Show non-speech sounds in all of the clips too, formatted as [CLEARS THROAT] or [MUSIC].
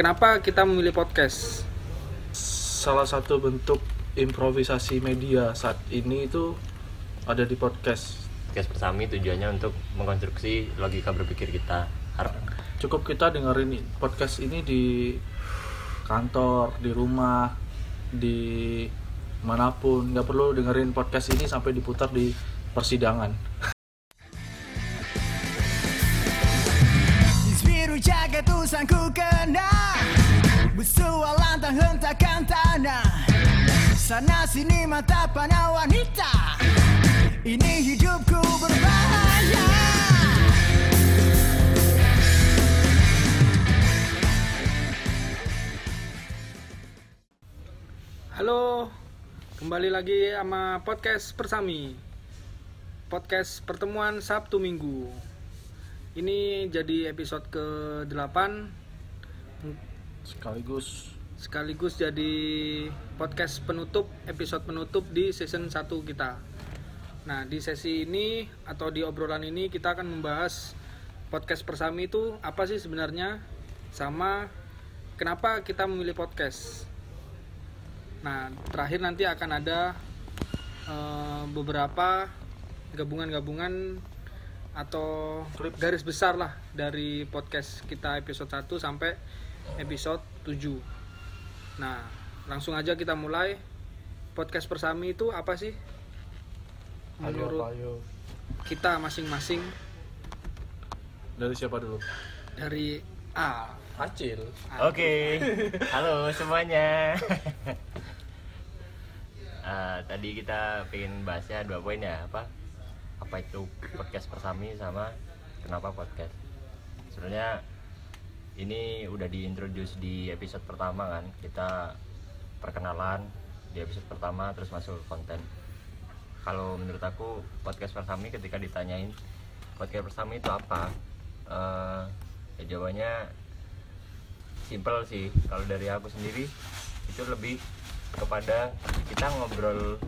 kenapa kita memilih podcast? Salah satu bentuk improvisasi media saat ini itu ada di podcast. Podcast Persami tujuannya untuk mengkonstruksi logika berpikir kita. Harap Cukup kita dengerin podcast ini di kantor, di rumah, di mana pun. Nggak perlu dengerin podcast ini sampai diputar di persidangan. Bersua lantang hentakan tanah Sana sini mata panah wanita Ini hidupku berbahaya Halo, kembali lagi sama podcast Persami. Podcast pertemuan Sabtu Minggu. Ini jadi episode ke-8 Sekaligus sekaligus jadi podcast penutup, episode penutup di season 1 kita. Nah, di sesi ini atau di obrolan ini kita akan membahas podcast Persami itu apa sih sebenarnya sama kenapa kita memilih podcast. Nah, terakhir nanti akan ada eh, beberapa gabungan-gabungan atau Clips. garis besar lah dari podcast kita episode 1 sampai episode 7. Nah, langsung aja kita mulai. Podcast Persami itu apa sih? Menurut ayo, ayo. kita masing-masing Dari siapa dulu? dari A. Acil. Oke, halo semuanya. [LAUGHS] Ah, tadi kita pengen bahasnya dua poin ya apa? Apa itu podcast persami sama kenapa podcast? Sebenarnya ini udah diintroduce di episode pertama kan. Kita perkenalan di episode pertama terus masuk ke konten. Kalau menurut aku podcast persami ketika ditanyain podcast persami itu apa? Eh, ya jawabannya simple sih kalau dari aku sendiri itu lebih kepada kita ngobrol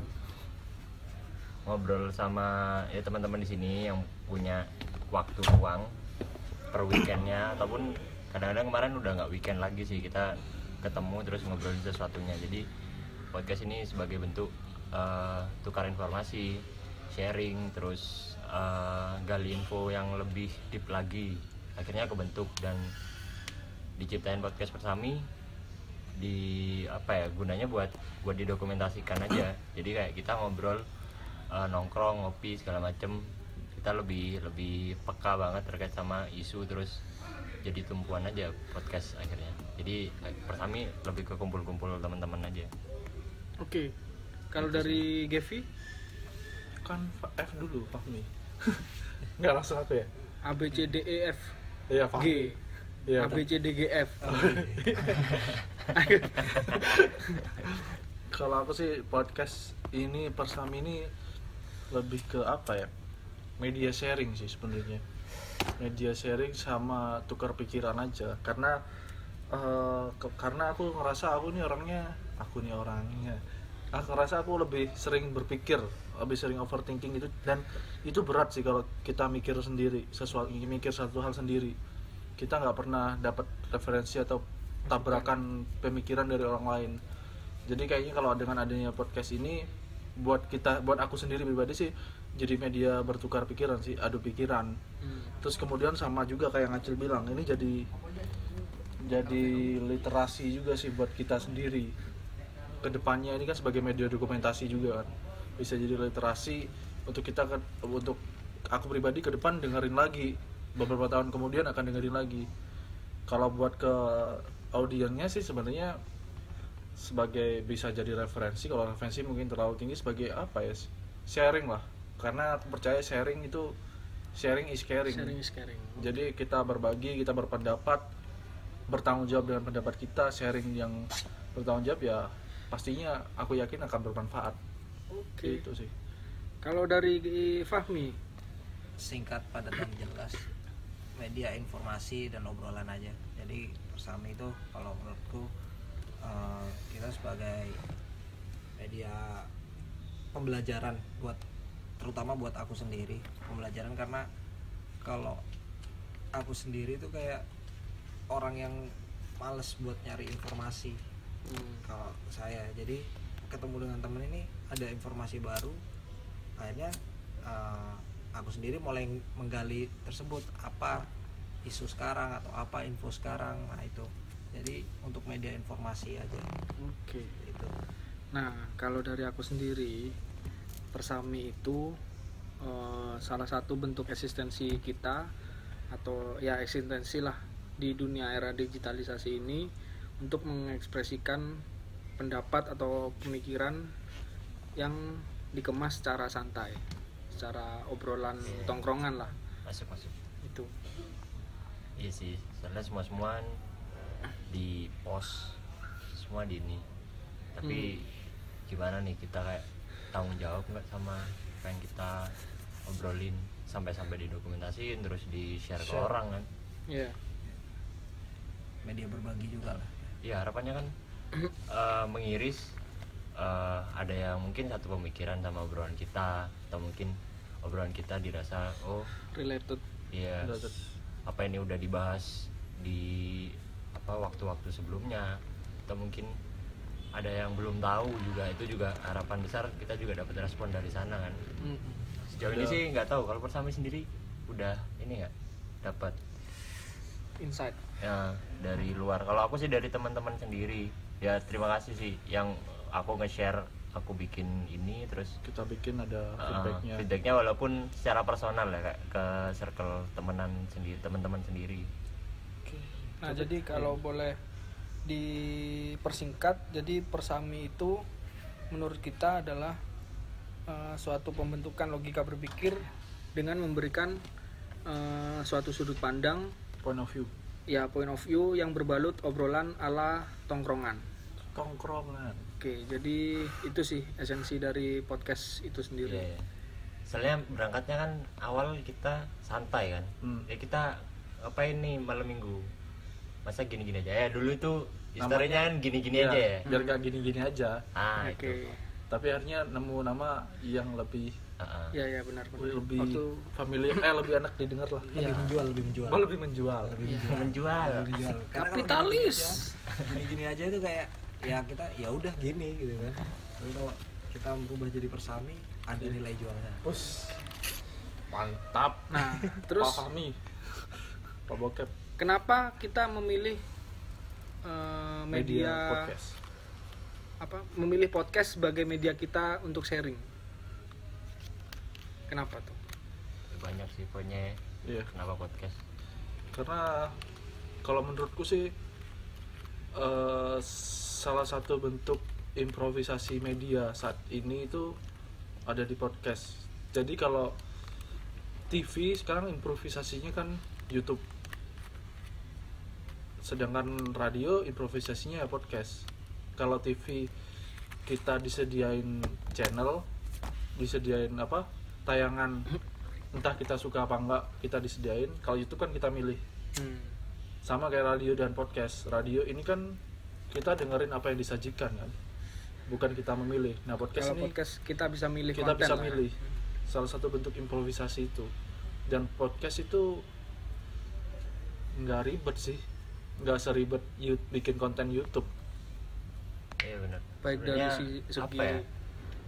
ngobrol sama ya teman-teman di sini yang punya waktu luang per weekendnya ataupun kadang-kadang kemarin udah nggak weekend lagi sih kita ketemu terus ngobrolin sesuatunya. Jadi podcast ini sebagai bentuk eh, tukar informasi sharing terus eh, gali info yang lebih deep lagi. Akhirnya kebentuk dan diciptain podcast persami di apa ya gunanya buat buat didokumentasikan aja. Jadi kayak kita ngobrol eh, nongkrong ngopi segala macem. Kita lebih lebih peka banget terkait sama isu terus jadi tumpuan aja podcast akhirnya jadi persami lebih ke kumpul-kumpul teman-teman aja Oke. Kalau Itu dari Gevi, Kan F dulu, Fahmi. [LAUGHS] Nggak langsung aku ya? A B C D E F Iya, Fahmi. G. Iya, A B C D G F. [LAUGHS] [LAUGHS] Kalau aku sih podcast ini Persami ini lebih ke apa ya? Media sharing sih sebenarnya. Media sharing sama tukar pikiran aja. Karena eh, ke- karena aku ngerasa aku nih orangnya, aku nih orangnya. Aku ngerasa aku lebih sering berpikir, lebih sering overthinking itu dan itu berat sih kalau kita mikir sendiri, sesuatu mikir satu hal sendiri. Kita nggak pernah dapat referensi atau tabrakan pemikiran dari orang lain jadi kayaknya kalau dengan adanya podcast ini buat kita buat aku sendiri pribadi sih jadi media bertukar pikiran sih adu pikiran. Hmm. terus kemudian sama juga kayak yang Acil bilang ini jadi jadi literasi juga sih buat kita sendiri. Ke depannya ini kan sebagai media dokumentasi juga kan. Bisa jadi literasi untuk kita untuk aku pribadi ke depan dengerin lagi. Beberapa tahun kemudian akan dengerin lagi. Kalau buat ke audiennya sih sebenarnya sebagai bisa jadi referensi kalau referensi mungkin terlalu tinggi sebagai apa ya sharing lah karena aku percaya sharing itu sharing is caring. Sharing is caring. jadi kita berbagi kita berpendapat bertanggung jawab dengan pendapat kita sharing yang bertanggung jawab ya pastinya aku yakin akan bermanfaat. Oke. itu sih. Kalau dari Fahmi, singkat padat dan jelas. Media informasi dan obrolan aja. Jadi bersama itu kalau menurutku eh, kita sebagai media pembelajaran buat terutama buat aku sendiri pembelajaran karena kalau aku sendiri tuh kayak orang yang males buat nyari informasi Hmm. kalau saya. Jadi ketemu dengan temen ini ada informasi baru akhirnya eh, aku sendiri mulai menggali tersebut. Apa isu sekarang atau apa info sekarang? Nah itu. Jadi untuk media informasi aja. Oke. itu Nah, kalau dari aku sendiri, Persami itu eh, salah satu bentuk eksistensi kita atau ya eksistensi lah di dunia era digitalisasi ini untuk mengekspresikan pendapat atau pemikiran yang dikemas secara santai, secara obrolan tongkrongan lah. Masuk masuk. Itu. iya sih soalnya semua semua di post semua di ini. Tapi gimana nih kita kayak tanggung jawab nggak sama apa yang kita obrolin sampai-sampai didokumentasiin terus di share ke orang kan Iya. media berbagi juga lah ya harapannya kan [CLEARS THROAT] eh, mengiris eh, ada yang mungkin satu pemikiran sama obrolan kita atau mungkin obrolan kita dirasa oh Related. iya Related. apa ini udah dibahas di apa waktu-waktu sebelumnya atau mungkin ada yang belum tahu juga itu juga harapan besar kita juga dapat respon dari sana kan. Mm. sejauh ini sih nggak tahu kalau persami sendiri udah ini nggak dapat? Insight. ya dari luar. Kalau aku sih dari teman-teman sendiri ya terima kasih sih yang aku nge-share aku bikin ini terus kita bikin ada uh, feedbacknya. feedbacknya walaupun secara personal ya kayak ke circle temenan sendiri teman-teman sendiri. Nah, jadi kalau boleh dipersingkat, jadi persami itu menurut kita adalah eh, suatu pembentukan logika berpikir dengan memberikan eh, suatu sudut pandang point of view ya point of view yang berbalut obrolan ala tongkrongan. tongkrongan Oke, jadi itu sih esensi dari podcast itu sendiri. Iya, iya. soalnya berangkatnya kan awal kita santai kan Hmm. ya kita ngapain nih malam minggu masa gini-gini aja? Ya dulu itu historinya kan gini-gini Iya, aja ya? biar gak gini-gini aja. Ah Oke. itu. Tapi akhirnya nemu nama yang lebih Ah, ah. Ya ya benar benar. lebih Waktu familiar eh lebih enak didengar lah. Iya. lebih menjual lebih menjual. Oh lebih menjual. Menjual. Lebih menjual. Karena kalau kapitalis. gini gini aja itu kayak ya kita ya udah gini gitu kan. Tapi kalau kita berubah jadi persami ada nilai jualnya. Us, mantap. Nah, terus? Pak Fahmi. Pak Bokep kenapa kita memilih eh, media, media, podcast? apa memilih podcast sebagai media kita untuk sharing? Kenapa tuh? Banyak sih poinnya iya. Kenapa podcast? Karena kalau menurutku sih eh, salah satu bentuk improvisasi media saat ini itu ada di podcast. Jadi kalau TV sekarang improvisasinya kan YouTube sedangkan radio improvisasinya ya podcast. Kalau TV kita disediain channel disediain apa tayangan entah kita suka apa enggak kita disediain. Kalau YouTube kan kita milih. Hmm. sama kayak radio dan podcast. Radio ini kan kita dengerin apa yang disajikan kan? Bukan kita memilih. Nah podcast kalau ini podcast kita bisa milih kita bisa lah. milih. Salah satu bentuk improvisasi itu. Dan podcast itu nggak ribet sih nggak seribet you- bikin konten YouTube. Iya benar. Baik dari Sebenarnya, si- segi- apa ya?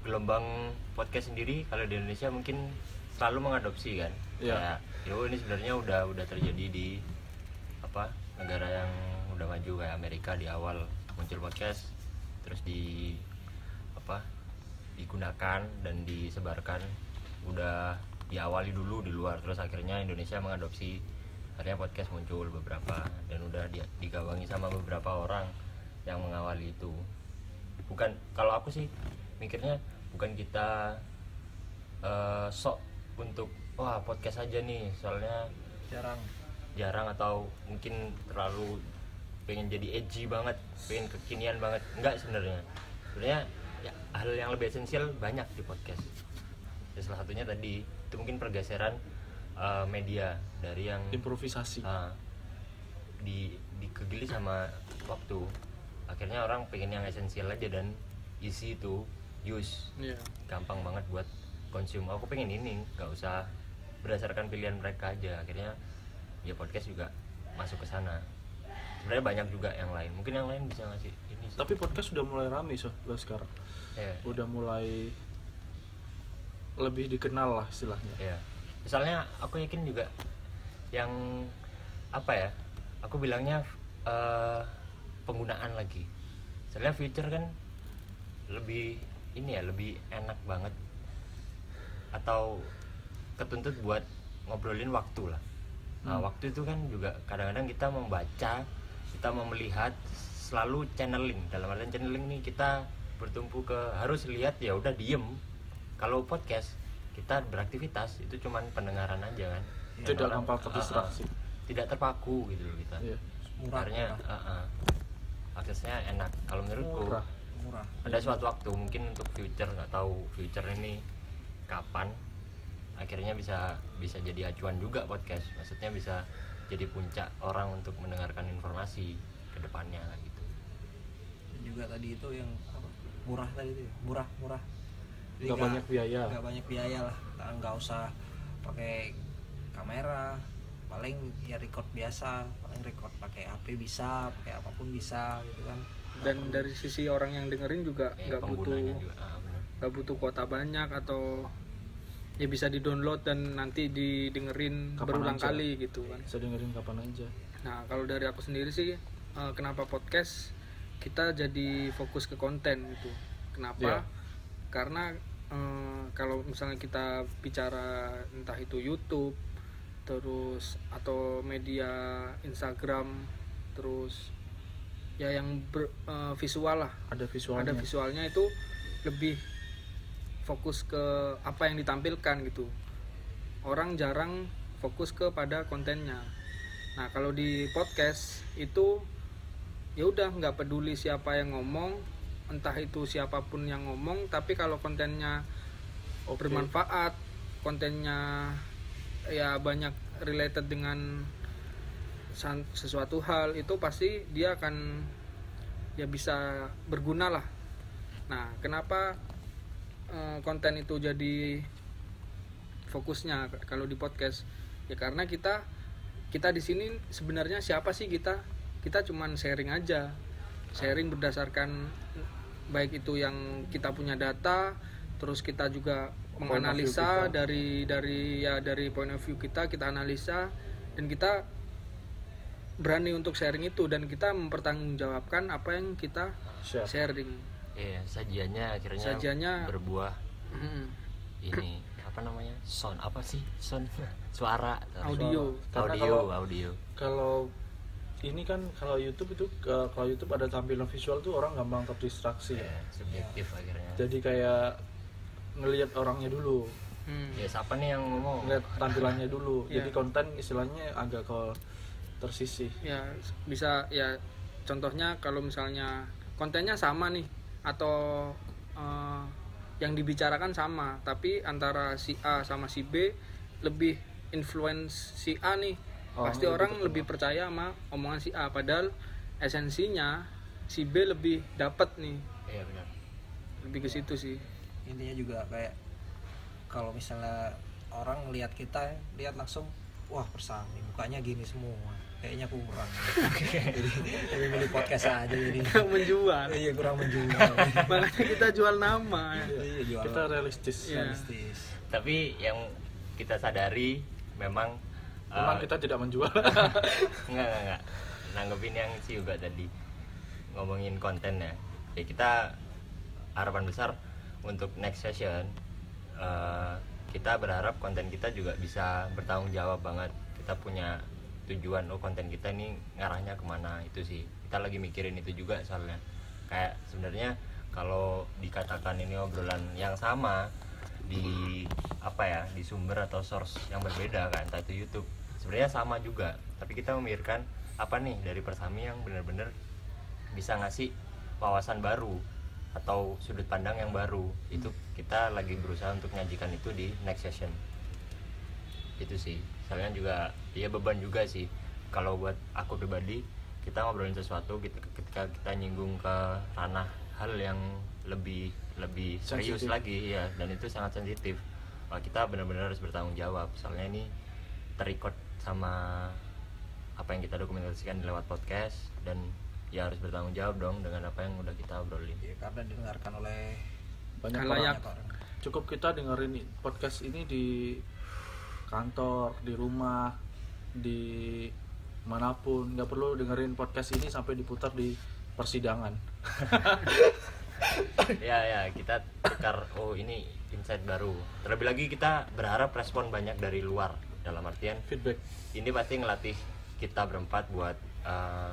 Gelombang podcast sendiri kalau di Indonesia mungkin selalu mengadopsi kan? Iya. Yo ini sebenarnya udah udah terjadi di apa negara yang udah maju kayak Amerika di awal muncul podcast terus di apa digunakan dan disebarkan udah diawali dulu di luar terus akhirnya Indonesia mengadopsi akhirnya podcast muncul beberapa dan udah di- digawangi sama beberapa orang yang mengawali itu. Bukan kalau aku sih mikirnya bukan kita eh, sok untuk wah podcast aja nih soalnya jarang. Jarang atau mungkin terlalu pengen jadi edgy banget pengen kekinian banget. Enggak sebenarnya. Sebenarnya ya, hal yang lebih esensial banyak di podcast. Ya, salah satunya tadi itu mungkin pergeseran eh, media dari yang improvisasi. Ah, di dikegili sama waktu. Akhirnya orang pengen yang esensial aja dan isi itu use. Iya. gampang banget buat konsum aku pengen ini nggak usah berdasarkan pilihan mereka aja. Akhirnya ya podcast juga masuk ke sana. Sebenarnya banyak juga yang lain. Mungkin yang lain bisa ngasih ini sih. tapi podcast sudah mulai rame so lo sekarang. Ya, udah mulai lebih dikenal lah istilahnya. Ya. Misalnya aku yakin juga yang apa ya aku bilangnya eh, penggunaan lagi. Soalnya feature kan lebih ini ya lebih enak banget. Atau ketuntut buat ngobrolin waktu lah. Nah, Hmm. waktu itu kan juga kadang-kadang kita membaca kita melihat selalu channeling. Dalam artian channeling nih kita bertumpu ke harus lihat ya udah diem. Kalau podcast kita beraktivitas itu cuman pendengaran aja kan. Dan tidak orang- gampang ah, ah, terdistraksi. tidak terpaku gitu loh kita. Iya. murah akhirnya murah, ah, ah. aksesnya enak. Kalau menurutku Murah. murah. ada suatu waktu mungkin untuk future nggak tahu future ini kapan akhirnya bisa bisa jadi acuan juga podcast. Maksudnya bisa jadi puncak orang untuk mendengarkan informasi ke depannya gitu. Dan juga tadi itu yang apa, murah tadi itu ya, murah murah Nggak banyak biaya. nggak banyak biaya lah. Nggak usah pakai kamera. Paling ya record biasa. Paling record pakai HP bisa pakai apa pun bisa gitu kan. Dan dari sisi orang yang dengerin juga Eh, nggak butuh penggunanya juga ah, nggak butuh kuota banyak atau ya bisa di download dan nanti didengerin Kapan berulang aja. kali gitu kan. Bisa dengerin kapan aja. Nah kalau dari aku sendiri sih eh, kenapa podcast? Kita jadi fokus ke konten gitu. Kenapa? Iya. karena eh, kalau misalnya kita bicara entah itu YouTube terus atau media Instagram terus ya yang ber- eh, visual lah. Ada visualnya. Ada visualnya itu lebih fokus ke apa yang ditampilkan gitu. Orang jarang fokus kepada kontennya. Nah kalau di podcast itu ya udah nggak peduli siapa yang ngomong entah itu siapa pun yang ngomong tapi kalau kontennya Oke. bermanfaat kontennya ya banyak related dengan sesuatu hal itu pasti dia akan ya bisa berguna lah. Nah kenapa eh, konten itu jadi fokusnya kalau di podcast? Ya karena kita kita di sini sebenarnya siapa sih kita? Kita cuman sharing aja. Sharing berdasarkan baik itu yang kita punya data terus kita juga menganalisa kita. dari dari ya dari point of view kita kita analisa dan kita berani untuk sharing itu dan kita mempertanggungjawabkan apa yang kita Share. sharing. Iya sajiannya akhirnya Sajiannya- berbuah. Mm, ini apa namanya? Sound apa sih? Sound [LAUGHS] suara. Audio. Audio kalau- audio. kalau ini kan kalau YouTube itu eh, kalau YouTube ada tampilan visual tuh orang gampang terdistraksi. Ya, subjektif akhirnya. Jadi kayak ngelihat orangnya dulu. Hmm. ya siapa nih yang ngomong? Ngeliat tampilannya dulu. [LAUGHS] Iya. jadi konten istilahnya agak ke tersisih. Ya bisa ya contohnya kalau misalnya kontennya sama nih atau eh, yang dibicarakan sama tapi antara si A sama si B lebih influence si A nih Oh, pasti orang terkenal. lebih percaya sama omongan si A padahal esensinya si B lebih dapat nih. Iya benar. Lebih ke situ sih. Intinya juga kayak kalau misalnya orang lihat kita lihat langsung wah persami mukanya gini semua. Kayaknya kurang. [LAUGHS] Jadi lebih milih podcast aja jadi. Menjual. Iya kurang menjual. [LAUGHS] Makanya kita jual nama. Iya jual kita realistis. Iya. realistis. Tapi yang kita sadari memang memang eh, kita tidak menjual. [LAUGHS] Enggak enggak enggak. Nanggepin yang si juga tadi. Ngomongin konten ya. Kita harapan besar untuk next session eh, kita berharap konten kita juga bisa bertanggung jawab banget. Kita punya tujuan oh konten kita ini ngarahnya ke mana itu sih. Kita lagi mikirin itu juga soalnya. Kayak sebenarnya kalau dikatakan ini obrolan yang sama di apa ya di sumber atau source yang berbeda kan entah itu YouTube sebenarnya sama juga tapi kita memikirkan apa nih dari Persami yang benar-benar bisa ngasih wawasan baru atau sudut pandang yang baru. Itu kita lagi berusaha untuk menyajikan itu di next session. Itu sih. Soalnya juga ya beban juga sih. Kalau buat aku pribadi kita ngobrolin sesuatu kita ketika kita nyinggung ke ranah hal yang lebih lebih serius lagi ya dan itu sangat sensitif. Kita benar-benar harus bertanggung jawab. Soalnya ini terikot sama apa yang kita dokumentasikan lewat podcast dan ya harus bertanggung jawab dong dengan apa yang udah kita obrolin. Ya, karena didengarkan oleh banyak orang banyak orang cukup kita dengerin podcast ini di kantor di rumah di mana pun. Nggak perlu dengerin podcast ini sampai diputar di persidangan. [LAUGHS] Ya ya kita tukar oh ini insight baru. Terlebih lagi kita berharap respon banyak dari luar dalam artian feedback. ini pasti ngelatih kita berempat buat eh,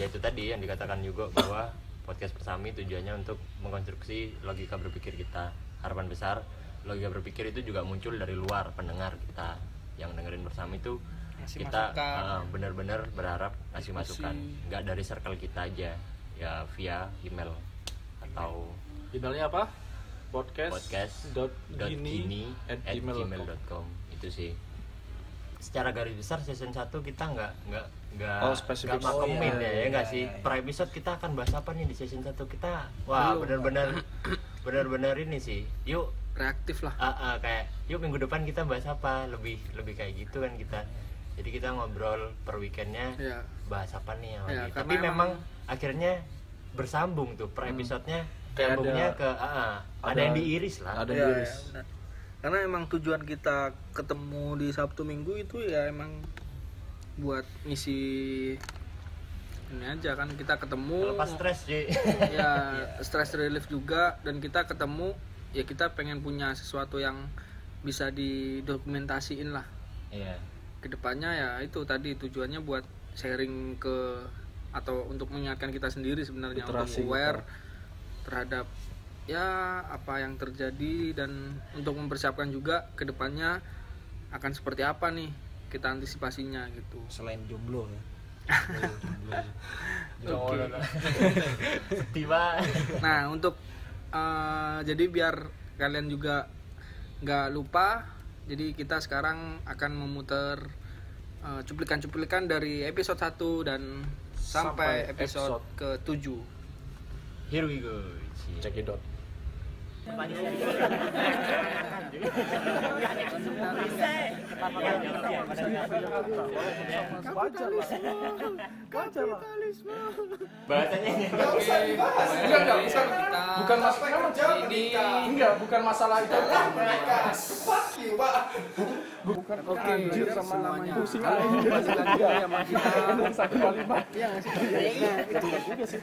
ya itu tadi yang dikatakan juga bahwa podcast persami tujuannya untuk mengkonstruksi logika berpikir kita. Harapan besar logika berpikir itu juga muncul dari luar pendengar kita yang dengerin bersama itu. Ngasih kita eh, benar-benar berharap ngasih Diskusi. masukan. Nggak dari circle kita aja ya via email atau emailnya apa? Podcast podcast dot dot gini at gmail.com itu sih. Secara garis besar season 1 kita nggak nggak nggak Oh, spesifik. nggak pakemin Oh, iya, ya ya iya, nggak iya, sih? iya. per episode kita akan bahas apa nih di season 1 kita? Wah benar-benar benar-benar ini sih. Yuk. Reaktif lah. Ah, ah, kayak yuk minggu depan kita bahas apa? Lebih lebih kayak gitu kan kita. Jadi kita ngobrol per weekendnya ya bahas apa nih yang Ya, lagi karena tapi memang emang- akhirnya bersambung tuh per episodenya Kayak nyambungnya ada- ke ah, ah, ada, ada- yang diiris lah. ada Iya, diiris. iya. Karena emang tujuan kita ketemu di Sabtu Minggu itu ya emang buat ngisi ini aja kan kita ketemu. Lepas stres sih [LAUGHS] ya stress relief juga. Dan kita ketemu ya kita pengen punya sesuatu yang bisa didokumentasiin lah. Iya. Ke depannya ya itu tadi tujuannya buat sharing ke atau untuk mengingatkan kita sendiri sebenarnya untuk aware terhadap ya apa yang terjadi dan untuk mempersiapkan juga ke depannya akan seperti apa nih kita antisipasinya gitu. Selain jomblo ya. [LAUGHS] Tiba Nah, untuk eh, jadi biar kalian juga nggak lupa, jadi kita sekarang akan memutar eh, cuplikan-cuplikan dari episode 1 dan sampai, Sampai episode, ke-7. here we go cekidot bahasanya Enggak, enggak usah kita. Bukan masalah ini. enggak bukan masalah itu Bukan oke. semuanya. Halo, balik lagi sama kita. satu kalimat Iya nggak sih?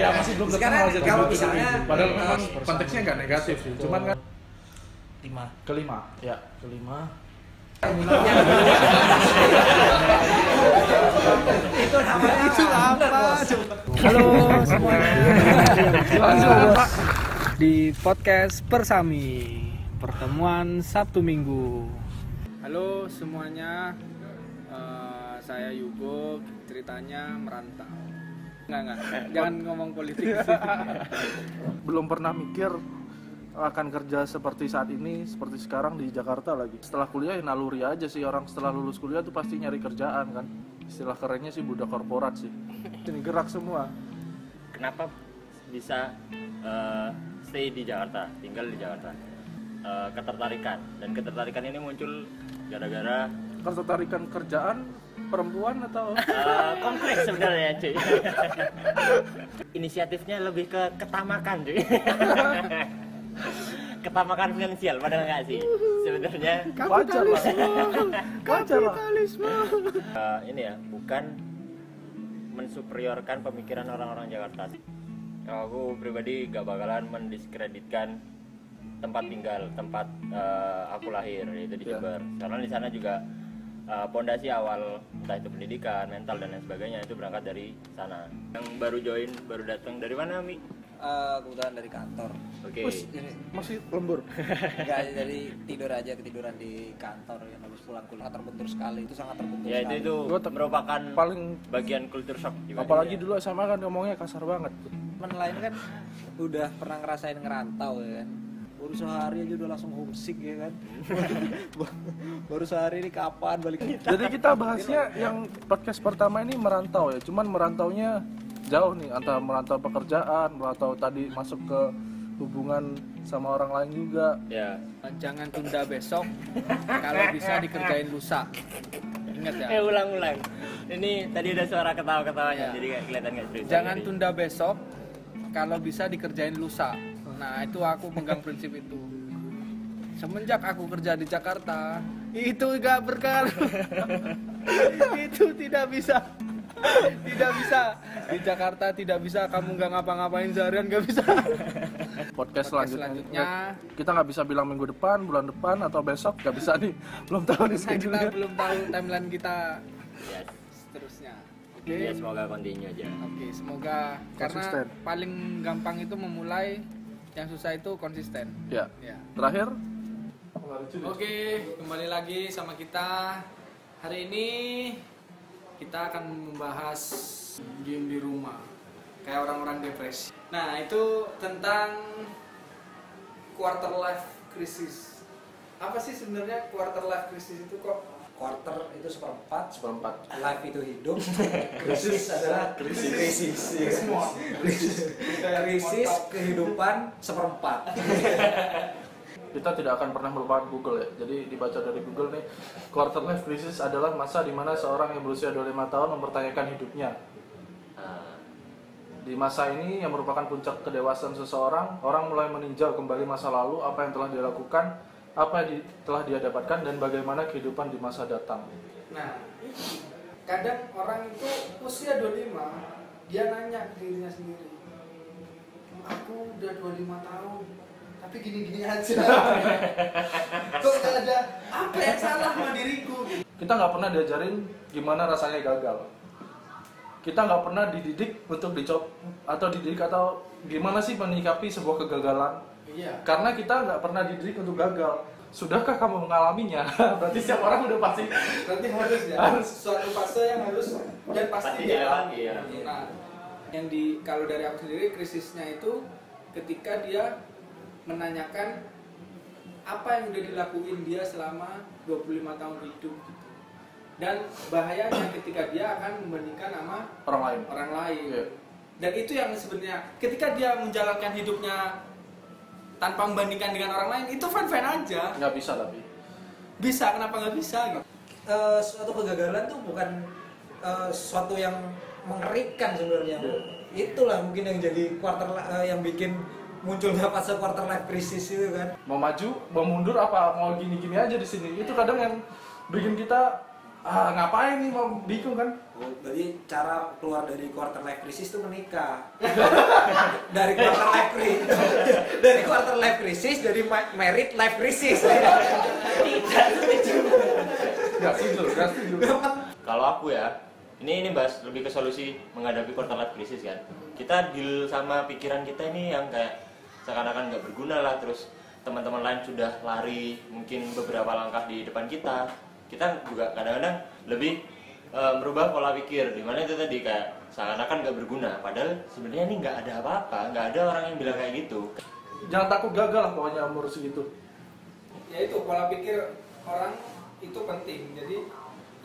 ya masih belum terkenal kalau misalnya, padahal eh, memang konteksnya nggak negatif sih cuman kan lima kelima ya kelima itu namanya itu apa Halo semuanya. Di podcast Persami Pertemuan Sabtu Minggu. Halo semuanya. Eh, saya Yugo. Ceritanya merantau. Enggak enggak. Jangan ngomong politik. [LAUGHS] belum pernah mikir akan kerja seperti saat ini seperti sekarang di Jakarta lagi. Setelah kuliah ya naluri aja sih. Orang setelah lulus kuliah tuh pasti nyari kerjaan kan? Istilah kerennya sih budak korporat sih. Ini gerak semua. Kenapa bisa eh, stay di Jakarta tinggal di Jakarta? Eh, ketertarikan. Dan ketertarikan ini muncul gara-gara ketertarikan kerjaan perempuan atau? Eh, kompleks sebenarnya cuy. [LAUGHS] Inisiatifnya lebih ke ketamakan cuy. [LAUGHS] Ketamakan finansial padahal nggak sih sebenarnya. Wajar lah. Wajar lah Eh, ini ya bukan mensuperiorkan pemikiran orang-orang Jakarta. Kalau aku pribadi gak bakalan mendiskreditkan tempat tinggal tempat eh, aku lahir yaitu di Ya. Jember. Karena di sana juga eh, pondasi awal entah itu pendidikan mental dan lain sebagainya itu berangkat dari sana yang baru join baru datang dari mana Mi? Eh, kebetulan dari kantor Oke Terus ini masih lembur [LAUGHS] enggak jadi tidur aja ketiduran di kantor yang habis pulang kuliah sangat terbentur sekali itu sangat terbentur ya itu sekali. itu te- merupakan paling bagian kultur shock juga apalagi dia. dulu SMA kan ngomongnya kasar banget teman lain kan udah pernah ngerasain ngerantau ya kan baru sehari aja udah langsung homesick ya kan [LAUGHS] baru sehari ini kapan balik Jadi kita bahasnya yang podcast pertama ini merantau ya. Cuman merantaunya jauh nih antara merantau pekerjaan, merantau tadi masuk ke hubungan sama orang lain juga ya Jangan tunda besok kalau bisa dikerjain lusa. Ingat ya. eh ulang-ulang ini tadi ada suara ketawa-ketawanya Ya. jadi kayak kelihatan nggak serius Jangan tunda besok kalau bisa dikerjain lusa. Nah, itu aku pegang prinsip itu. Semenjak aku kerja di Jakarta, itu gak berkaru. [LAUGHS] itu tidak bisa. Tidak bisa. Di Jakarta tidak bisa kamu nggak ngapa-ngapain seharian nggak bisa. [LAUGHS] podcast Podcast selanjutnya, selanjutnya. kita nggak bisa bilang minggu depan bulan depan atau besok nggak bisa nih [LAUGHS] belum tahu nih Kita schedule-nya. belum tahu timeline kita Yes. seterusnya. Oke. Ya, semoga continue aja Oke, semoga Konsisten. karena paling gampang itu memulai, yang susah itu konsisten. ya Ya. terakhir Oke, kembali lagi sama kita. Hari ini kita akan membahas game di rumah. Kayak orang-orang depresi. Nah, itu tentang quarter life crisis. Apa sih sebenarnya quarter life crisis itu kok? Itu seperempat seperempat life itu hidup [LAUGHS] krisis adalah krisis krisis ya. krisis krisis kehidupan seperempat [LAUGHS] kita tidak akan pernah melupakan Google ya. Jadi dibaca dari Google nih, quarter life crisis adalah masa di mana seorang yang berusia 25 tahun mempertanyakan hidupnya. Di masa ini yang merupakan puncak kedewasaan seseorang, orang mulai meninjau kembali masa lalu, apa yang telah dia lakukan, apa yang di- telah dia dapatkan dan bagaimana kehidupan di masa datang. Nah, kadang orang itu usia 25, dia nanya ke dirinya sendiri. Aku udah 25 tahun, tapi gini-gini aja. [LAUGHS] Kok gak ada apa yang salah sama diriku? Kita nggak pernah diajarin gimana rasanya gagal. Kita nggak pernah dididik untuk dicoba atau dididik atau gimana sih menyikapi sebuah kegagalan. Iya. Karena kita nggak pernah dididik untuk gagal. Sudahkah kamu mengalaminya? [LAUGHS] Berarti setiap orang udah pasti Berarti harus ya. Harus. Suatu fase yang harus dan pasti Pasti dia dilewati, ya. Nah, yang di kalau dari aku sendiri krisisnya itu ketika dia menanyakan apa yang udah dilakuin dia selama 25 tahun hidup gitu. Dan bahayanya ketika dia akan membandingkan sama orang lain. orang lain. Iya. Dan itu yang sebenarnya ketika dia menjalankan hidupnya tanpa membandingkan dengan orang lain itu fan-fan aja. Nggak bisa tapi. Bisa, kenapa nggak bisa gitu? Eh, suatu kegagalan tuh bukan eh, suatu yang mengerikan sebenarnya itulah mungkin yang jadi quarter eh, yang bikin munculnya fase quarter life crisis itu kan Mau maju, mau mundur apa mau gini-gini aja di sini. Itu kadang yang bikin kita ah ngapain nih mau bingung kan? Jadi cara keluar dari quarter life crisis itu menikah. [LAUGHS] dari quarter life crisis, [LAUGHS] dari quarter life crisis ma- married life crisis. [LAUGHS] Nggak setuju, nggak setuju. kalau aku ya ini ini bahas lebih ke solusi menghadapi quarter life crisis kan kita deal sama pikiran kita ini yang kayak seakan-akan nggak berguna lah terus teman-teman lain sudah lari mungkin beberapa langkah di depan kita kita juga kadang-kadang lebih eh, merubah pola pikir. Di mana itu tadi kayak seakan-akan nggak berguna. Padahal sebenarnya ini nggak ada apa-apa. Nggak ada orang yang bilang kayak gitu. Jangan takut gagal lah pokoknya umur segitu. ya itu pola pikir orang itu penting. Jadi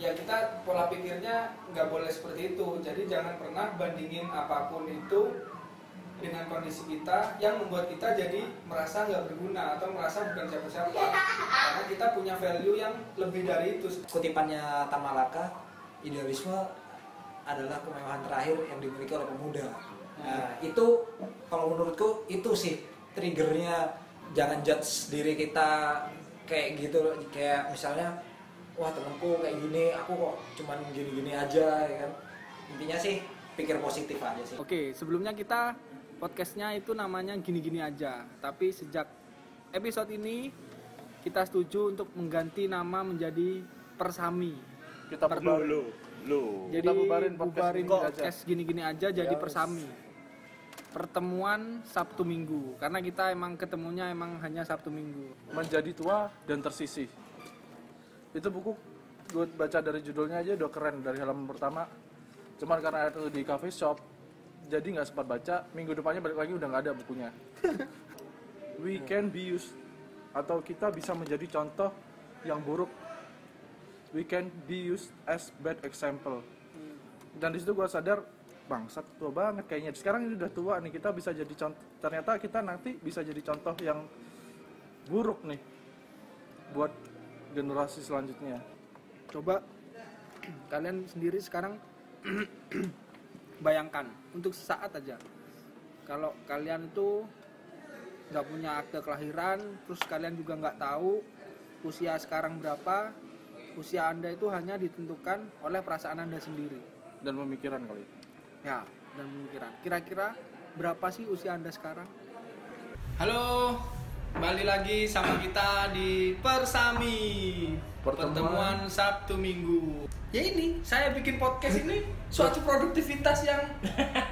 ya kita pola pikirnya nggak boleh seperti itu. Jadi jangan pernah bandingin apa pun itu dengan kondisi kita yang membuat kita jadi merasa nggak berguna atau merasa bukan siapa-siapa karena kita punya value yang lebih dari itu. Kutipannya Tan Malaka, idealisme adalah kemewahan terakhir yang dimiliki oleh pemuda. Nah, itu kalau menurutku itu sih triggernya jangan judge diri kita kayak gitu loh. kayak misalnya wah temanku kayak gini aku kok cuman gini-gini aja ya kan. Intinya sih pikir positif aja sih. Oke, sebelumnya kita podcastnya itu namanya gini-gini aja. Tapi sejak episode ini kita setuju untuk mengganti nama menjadi Persami. Kita Per- bubarin. lu Jadi Kita bubarin podcast bubarin podcast gini-gini aja jadi Persami. Pertemuan Sabtu Minggu karena kita emang ketemunya emang hanya Sabtu Minggu. Menjadi tua dan tersisih. Itu buku gue baca dari judulnya aja udah keren dari halaman pertama. Cuman karena itu di coffee shop, jadi nggak sempat baca. Minggu depannya balik lagi udah nggak ada bukunya. [LAUGHS] We can be used atau kita bisa menjadi contoh yang buruk. We can be used as bad example. Dan di situ gue sadar bangsat tua banget kayaknya sekarang ini udah tua nih kita bisa jadi contoh ternyata kita nanti bisa jadi contoh yang buruk nih buat generasi selanjutnya coba kalian sendiri sekarang [CLEARS THROAT] bayangkan untuk sesaat aja. Kalau kalian itu nggak punya akte kelahiran terus kalian juga nggak tahu usia sekarang berapa usia anda itu hanya ditentukan oleh perasaan anda sendiri. Dan pemikiran kali. Ya dan pemikiran. Kira-kira berapa sih usia anda sekarang? Halo kembali lagi sama kita di Persami. Pertemuan. pertemuan Sabtu Minggu ya ini saya bikin podcast ini suatu produktivitas yang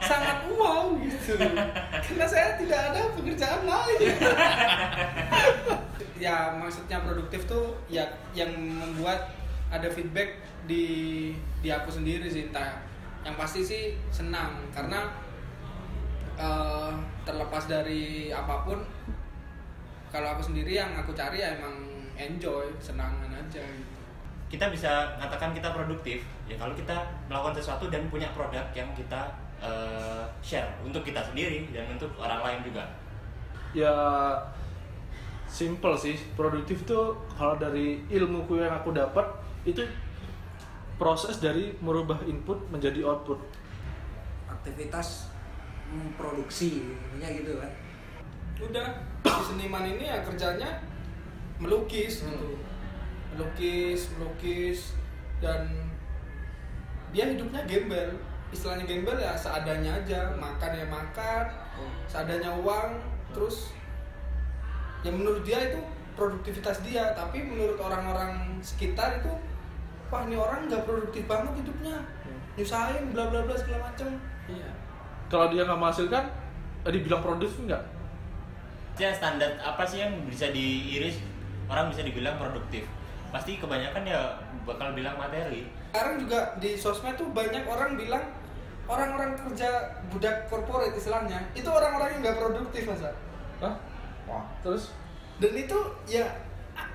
sangat wow gitu. Karena saya tidak ada pekerjaan lain. [LAUGHS] Ya maksudnya produktif tuh ya yang membuat ada feedback di di aku sendiri sih entah yang pasti sih senang. Karena eh, terlepas dari apa pun kalau aku sendiri yang aku cari ya emang enjoy senangan aja. gitu kita bisa katakan kita produktif ya kalau kita melakukan sesuatu dan punya produk yang kita eh, share untuk kita sendiri dan untuk orang lain juga. Ya simple sih. Produktif tuh kalau dari ilmuku yang aku dapat itu proses dari merubah input menjadi output. Aktivitas memproduksi intinya gitu kan. Udah si seniman ini ya kerjanya melukis Hmm. gitu melukis melukis dan dia hidupnya gembel. Istilahnya gembel ya seadanya aja. Makan ya makan seadanya uang terus ya menurut dia itu produktivitas dia. Tapi menurut orang-orang sekitar itu wah ini orang nggak produktif banget hidupnya. Nyusahin bla bla bla segala macem. Iya. Kalau dia nggak menghasilkan eh, dibilang produktif nggak? Ya standar apa sih yang bisa diiris? Orang bisa dibilang produktif pasti kebanyakan ya bakal bilang materi. Sekarang juga di sosmed tuh banyak orang bilang orang-orang kerja budak korporat istilahnya itu orang-orang yang nggak produktif masa Hah? Wah, terus? Dan itu ya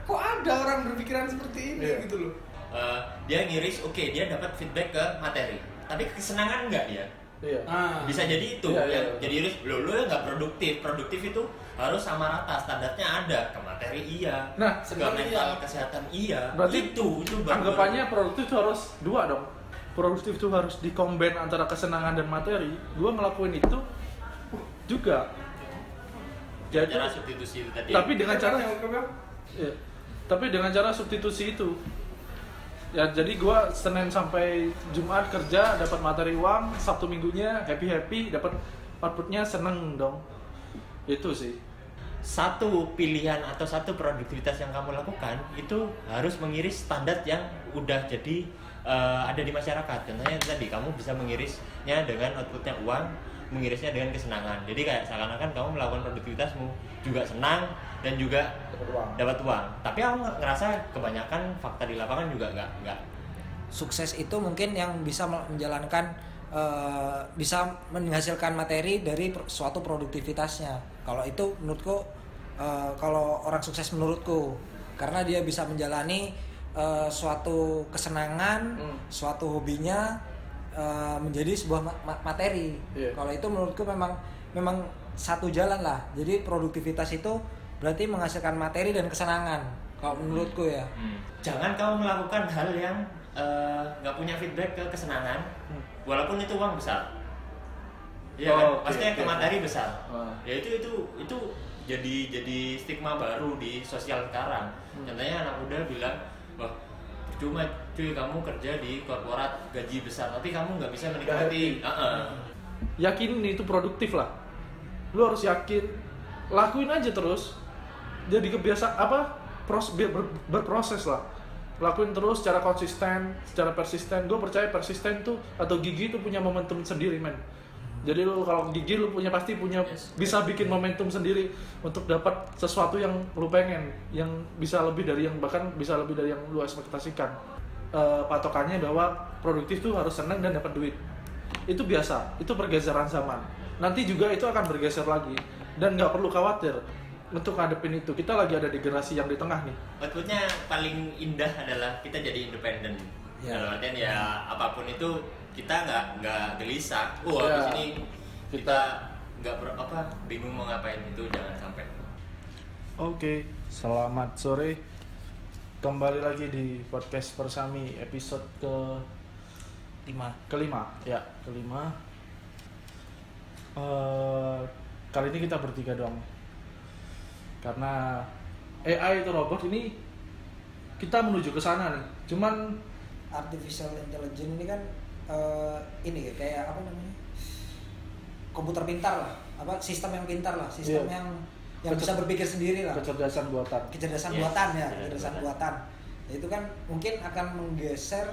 kok ada orang berpikiran seperti ini Iya. gitu loh. Eh, dia ngiris oke dia dapat feedback ke materi tapi kesenangan nggak dia? Iya. Nah bisa jadi itu Iya, iya, yang iya. jadi iris lo lo nggak produktif produktif itu harus sama rata standarnya ada ke materi iya Nah, ke sebenarnya mental iya. kesehatan iya Berarti itu itu baru- anggapannya produktif itu harus dua dong produktif itu harus dikomben antara kesenangan dan materi gua ngelakuin itu juga jadi cara substitusi itu tadi tapi dengan cara Yang Iya. Tapi dengan cara substitusi itu. Ya jadi gua Senin sampai Jumat kerja dapat materi uang, Sabtu minggunya happy happy dapat outputnya seneng dong. Itu sih. Satu pilihan atau satu produktivitas yang kamu lakukan itu harus mengiris standar yang udah jadi eh, ada di masyarakat. Contohnya tadi kamu bisa mengirisnya dengan outputnya uang, mengirisnya dengan kesenangan. Jadi kayak seakan-akan kamu melakukan produktivitasmu juga senang dan juga Dapat uang. dapat uang. Tapi aku ngerasa kebanyakan fakta di lapangan juga nggak nggak sukses itu mungkin yang bisa menjalankan eh, bisa menghasilkan materi dari suatu produktivitasnya. Kalau itu menurutku eh, kalau orang sukses menurutku karena dia bisa menjalani eh, suatu kesenangan Hmm. suatu hobinya eh, menjadi sebuah ma- ma- materi. Iya. kalau itu menurutku memang memang satu jalan lah. Jadi produktivitas itu berarti menghasilkan materi dan kesenangan kalau menurutku ya. Jangan kamu melakukan hal yang eh, nggak punya feedback ke kesenangan, walaupun itu uang besar. Iya kan? Oh, oke, Maksudnya ke oke. materi besar. Ah. Ya itu itu itu jadi jadi stigma baru di sosial sekarang. Contohnya anak muda bilang, wah cuma cuy kamu kerja di korporat gaji besar, tapi kamu nggak bisa menikmati. Heeh. Yakin itu produktif lah. Lu harus yakin, lakuin aja terus. Jadi kebiasaan apa? Pros, ber- berproses lah. Lakuin terus secara konsisten, secara persisten. Gue percaya persisten tuh atau gigi tuh punya momentum sendiri, men. Jadi lu kalau gigi lu punya pasti punya Yes. bisa bikin momentum sendiri untuk dapat sesuatu yang lu pengen, yang bisa lebih dari yang bahkan bisa lebih dari yang lu ekspektasikan. Eh, patokannya bahwa produktif tuh harus senang dan dapat duit. Itu biasa, itu pergeseran zaman. Nanti juga itu akan bergeser lagi dan nggak perlu khawatir untuk ngadepin itu. Kita lagi ada di generasi yang di tengah nih. Outputnya paling indah adalah kita jadi independen. Ya. Dalam artian ya apa pun itu kita nggak nggak gelisah wah Ya. habis ini kita nggak ber- apa bingung mau ngapain itu jangan sampai Oke, selamat sore. Kembali lagi di podcast Persami episode ke lima kelima, ya kelima. Eh, kali ini kita bertiga doang, karena AI itu robot ini kita menuju ke sana nih. Cuman artificial intelligence ini kan eh, ini ya kayak apa namanya komputer pintar lah apa sistem yang pintar lah sistem Iya. yang yang bisa Kecer- berpikir sendiri lah kecerdasan buatan. kecerdasan Yes, buatan ya kecerdasan kecerdasan buatan. buatan Ya, itu kan mungkin akan menggeser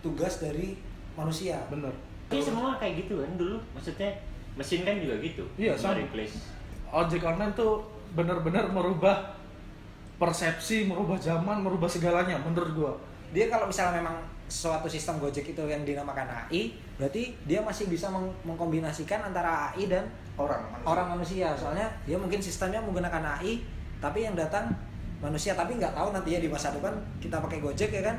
tugas dari manusia Bener. ini semua kayak gitu kan dulu maksudnya mesin kan juga gitu Iya, sama. replace Ojek online tuh benar-benar merubah persepsi, merubah zaman, merubah segalanya menurut gua. dia kalau misalnya memang suatu sistem Gojek itu yang dinamakan AI berarti dia masih bisa meng- mengkombinasikan antara AI dan Orang orang manusia soalnya dia mungkin sistemnya menggunakan AI tapi yang datang manusia tapi nggak tahu nantinya di masa depan kita pakai Gojek ya kan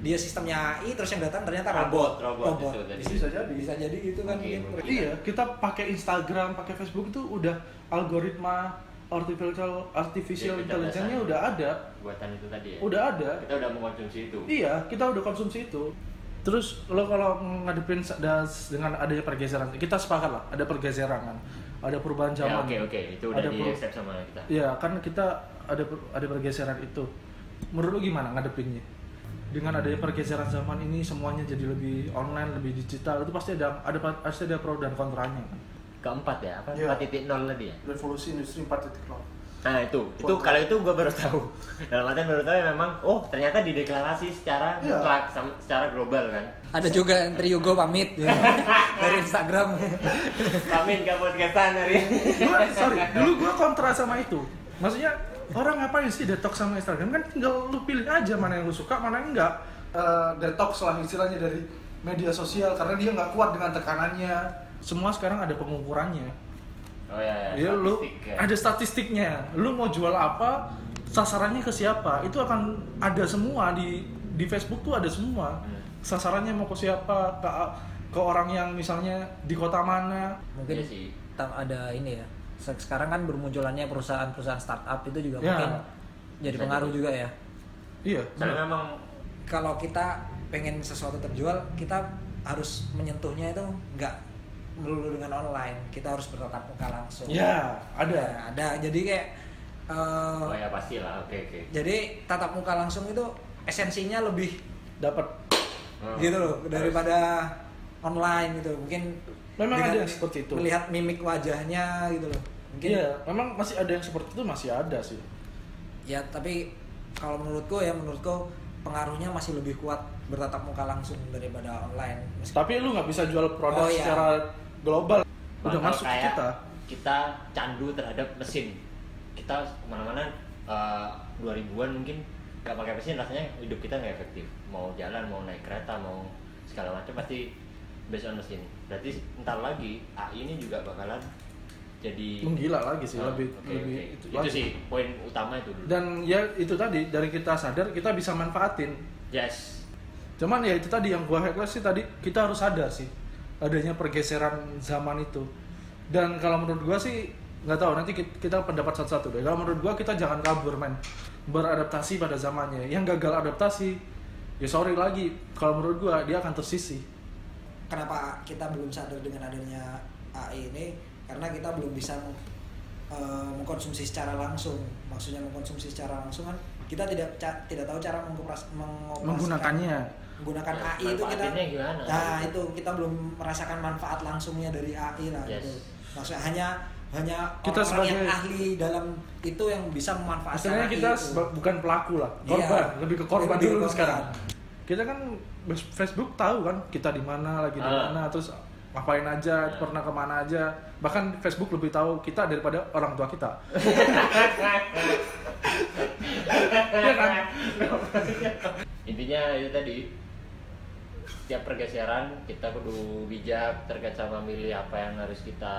dia sistemnya AI terus yang datang ternyata robot Robot, robot itu tadi. Bisa jadi. bisa jadi gitu kan mungkin. mungkin. Iya, kita pakai Instagram, pakai Facebook itu udah algoritma artificial artificial Ya, intelligence-nya udah ada. buatan itu tadi ya Udah ada. kita udah mengkonsumsi itu Iya, kita udah konsumsi itu. Terus lo kalau ngadepin dengan adanya pergeseran, kita sepakat lah, ada pergeseran kan, ada perubahan ya zaman. oke oke itu udah Ada di accept sama kita Iya, kan kita ada ada pergeseran itu. Menurut lu gimana ngadepinnya? Dengan adanya pergeseran zaman ini semuanya jadi lebih online, lebih digital, itu pasti ada ada pasti ada pro dan kontranya kan. Keempat ya apa Iya. empat titik nol tadi ya Revolusi industri 4.0. Nah itu, itu kalau itu gue baru tahu. Dalam artian baru tahu ya memang, oh ternyata dideklarasi secara Iya. mutlak, sam- secara global kan. ada juga yang Triugo pamit ya. [LAUGHS] dari Instagram Amin ke podcastan hari ini. Gua, sorry, dulu gua kontra sama itu. Maksudnya orang ngapain sih detox sama Instagram? Kan tinggal lu pilih aja mana yang lu suka, mana yang enggak. Eh, detox lah istilahnya dari media sosial karena dia nggak kuat dengan tekanannya. Semua sekarang ada pengukurannya. Oh ya, ya. Iya lu statistik ya. ada statistiknya. Lu mau jual apa, sasarannya ke siapa, itu akan ada semua di di Facebook tuh ada semua. Hmm. Sasarannya mau ke siapa, ke ke orang yang misalnya di kota mana. mungkin Iya sih. ada ini ya Se- sekarang kan bermunculannya perusahaan-perusahaan startup itu juga Ya. mungkin jadi Bisa pengaruh jadi. juga ya Iya. Soalnya memang kalau kita pengen sesuatu terjual kita harus menyentuhnya itu nggak melulu dengan online kita harus bertatap muka langsung Ya, ada. Ya, ada jadi kayak eh, oh ya pasti lah, oke oke. jadi tatap muka langsung itu esensinya lebih Dapat Hmm. gitu loh daripada online gitu mungkin Memang ada yang seperti itu. melihat mimik wajahnya gitu loh mungkin Iya, memang masih ada yang seperti itu masih ada sih. ya tapi kalau menurutku ya menurutku pengaruhnya masih lebih kuat bertatap muka langsung daripada online Tapi lu nggak bisa jual produk Oh, iya. Global. Udah Bakal masuk ke kayak kita. kita candu terhadap mesin. Kita ke mana-mana eh, 2000-an mungkin nggak pakai mesin rasanya hidup kita nggak efektif. Mau jalan, mau naik kereta, mau segala macam pasti based on mesin. Berarti ntar lagi AI ini juga bakalan jadi Menggila lagi sih, Ah, lebih oke, lebih oke. itu, itu, lagi. sih poin utama itu dulu. Dan ya itu tadi dari kita sadar kita bisa manfaatin. yes. Cuman ya itu tadi yang gua highlight sih tadi kita harus sadar sih adanya pergeseran zaman itu. Dan kalau menurut gua sih nggak tahu nanti ki- kita pendapat satu-satu deh. Kalau menurut gua kita jangan kabur men beradaptasi pada zamannya. Yang gagal adaptasi ya sorry lagi kalau menurut gua dia akan tersisih. kenapa kita belum sadar dengan adanya AI ini karena kita belum bisa eh, mengkonsumsi secara langsung maksudnya mengkonsumsi secara langsung kan kita tidak ca- tidak tahu cara Menggunakannya. Menggunakan Ya, AI itu kita gimana? nah itu kita belum merasakan manfaat langsungnya dari AI lah Yes. gitu maksudnya hanya hanya Kita orang yang sebagai- ahli dalam itu yang bisa memanfaatkan kita itu. bukan pelaku lah, Iya. korban, lebih ke korban Lebih dulu korban. sekarang. Kita kan Facebook tahu kan kita di mana, lagi di Ah. mana, terus ngapain aja, Ah. pernah ke mana aja. Bahkan Facebook lebih tahu kita daripada orang tua kita. [LAUGHS] Iya kan? intinya itu tadi setiap pergeseran kita kudu bijak terkait sama milih apa yang harus kita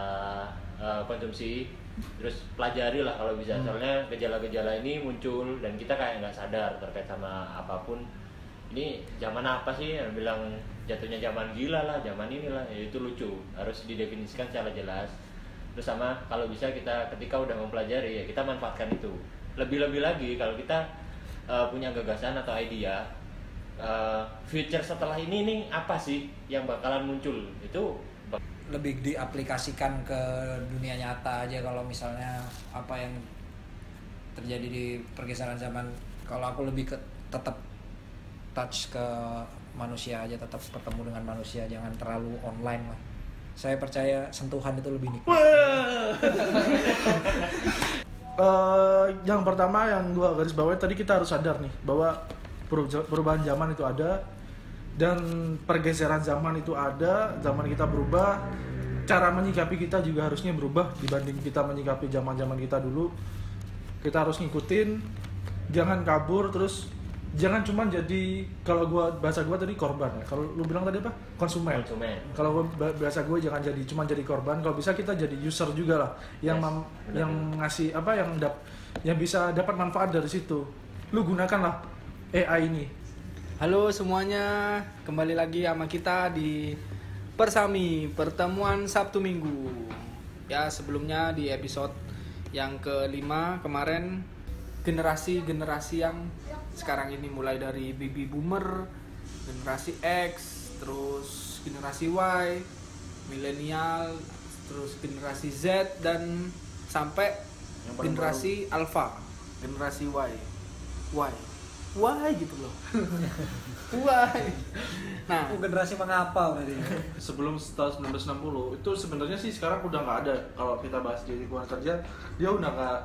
uh, konsumsi. Terus pelajari lah kalau bisa. Hmm. soalnya gejala-gejala ini muncul dan kita kayak nggak sadar terkait sama apa pun. Ini zaman apa sih yang bilang jatuhnya zaman gila lah zaman inilah. Ya itu lucu. Harus didefinisikan secara jelas. Terus sama kalau bisa kita ketika udah mempelajari ya kita manfaatkan itu. Lebih-lebih lagi kalau kita uh, punya gagasan atau idea uh, future setelah ini nih apa sih yang bakalan muncul? Itu lebih diaplikasikan ke dunia nyata aja kalau misalnya apa yang terjadi di pergeseran zaman. Kalau aku lebih ke tetap touch ke manusia aja tetap bertemu dengan manusia jangan terlalu online lah. Saya percaya sentuhan itu lebih nikmat. [LAUGHS] Eh, yang pertama yang gua garis bawahi tadi kita harus sadar nih bahwa perubahan zaman itu ada dan pergeseran zaman itu ada zaman kita berubah cara menyikapi kita juga harusnya berubah dibanding kita menyikapi zaman zaman kita dulu. Kita harus ngikutin jangan kabur terus jangan cuman jadi kalau gua bahasa gua tadi korban ya. Kalau lu bilang tadi apa? Konsumen. Konsumen. Kalau gua bahasa gue jangan jadi cuma jadi korban. Kalau bisa kita jadi user juga lah yang Yes, mam- yang ngasih apa yang dap yang bisa dapat manfaat dari situ. Lu gunakanlah AI ini Halo semuanya, kembali lagi sama kita di Persami Pertemuan Sabtu Minggu. Ya sebelumnya di episode yang kelima kemarin generasi-generasi yang sekarang ini mulai dari baby boomer, generasi X, terus generasi Y, milenial, terus generasi Z dan sampai Yang generasi Alpha, generasi Y. Y. Y gitu loh. [LAUGHS] Y. Nah, Aku generasi mengapa berarti? Sebelum tahun 1960 itu sebenarnya sih sekarang udah nggak ada. Kalau kita bahas di lingkungan kerja dia udah nggak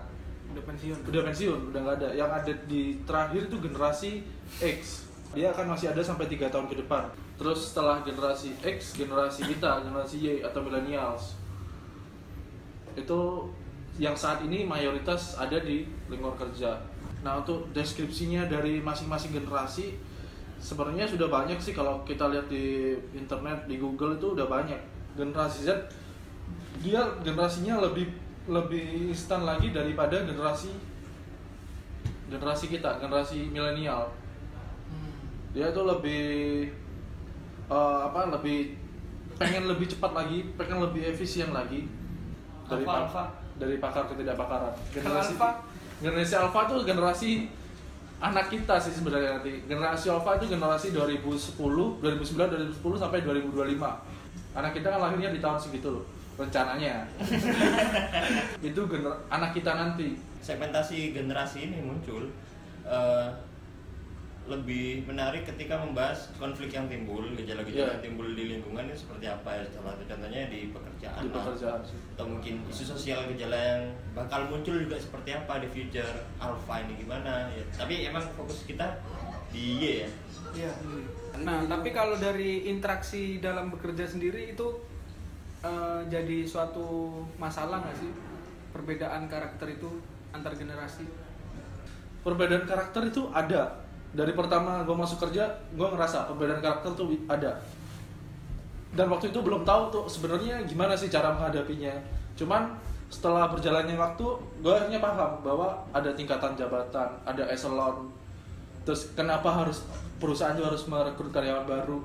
udah pensiun. udah pensiun udah nggak ada. Yang ada di terakhir itu generasi X. Dia akan masih ada sampai tiga tahun ke depan. Terus setelah generasi X generasi kita generasi Y atau millennials itu yang saat ini mayoritas ada di lingkungan kerja nah untuk deskripsinya dari masing-masing generasi sebenarnya sudah banyak sih kalau kita lihat di internet di Google itu udah banyak generasi Z dia generasinya lebih lebih instan lagi daripada generasi generasi kita generasi milenial dia tuh lebih eh, apa lebih pengen lebih cepat lagi pengen lebih efisien lagi dari pak- alpha. dari pakar ketidakpakaran generasi alpha? Generasi alpha tuh generasi anak kita sih sebenarnya nanti. Generasi alpha itu generasi 2010 2009 2010 sampai 2025 anak kita kan lahirnya di tahun segitu loh rencananya. [LAUGHS] Itu gener- anak kita nanti. Segmentasi generasi ini muncul eh, lebih menarik ketika membahas konflik yang timbul gejala-gejala Iya. yang timbul di lingkungan itu seperti apa ya salah satu contohnya di pekerjaan di lah. pekerjaan sih atau mungkin isu sosial gejala yang bakal muncul juga seperti apa di future alpha ini gimana ya tapi emang fokus kita di Y ya Iya. Nah, tapi kalau dari interaksi dalam bekerja sendiri itu eh, jadi suatu masalah nggak sih perbedaan karakter itu antar generasi? perbedaan karakter itu ada dari pertama gue masuk kerja gue ngerasa perbedaan karakter tuh ada. Dan waktu itu belum tahu tuh sebenarnya gimana sih cara menghadapinya. Cuman setelah berjalannya waktu gue akhirnya paham bahwa ada tingkatan jabatan ada eselon. Terus kenapa harus perusahaan juga harus merekrut karyawan baru